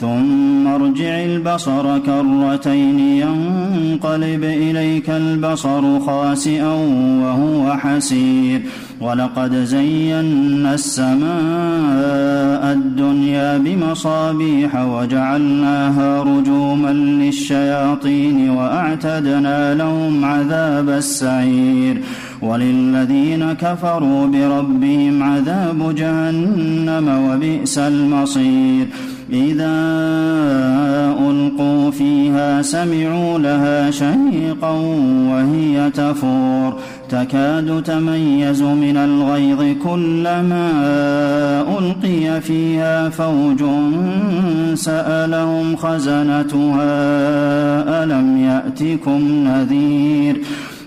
ثم ارجع البصر كرتين ينقلب إليك البصر خاسئا وهو حسير. ولقد زينا السماء الدنيا بمصابيح وجعلناها رجوما للشياطين وأعتدنا لهم عذاب السعير. وللذين كفروا بربهم عذاب جهنم وبئس المصير. إذا ألقوا فيها سمعوا لها شهيقا وهي تفور. تكاد تميز من الغيظ كلما ألقي فيها فوج سألهم خزنتها ألم يأتكم نذير.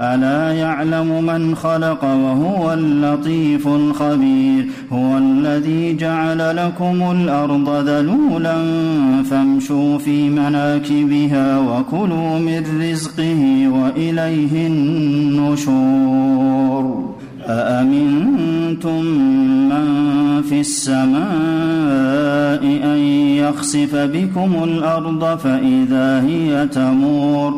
ألا يعلم من خلق وهو اللطيف الخبير؟ هو الذي جعل لكم الأرض ذلولا فامشوا في مناكبها وكلوا من رزقه وإليه النشور. أأمنتم من في السماء أن يخسف بكم الأرض فإذا هي تمور؟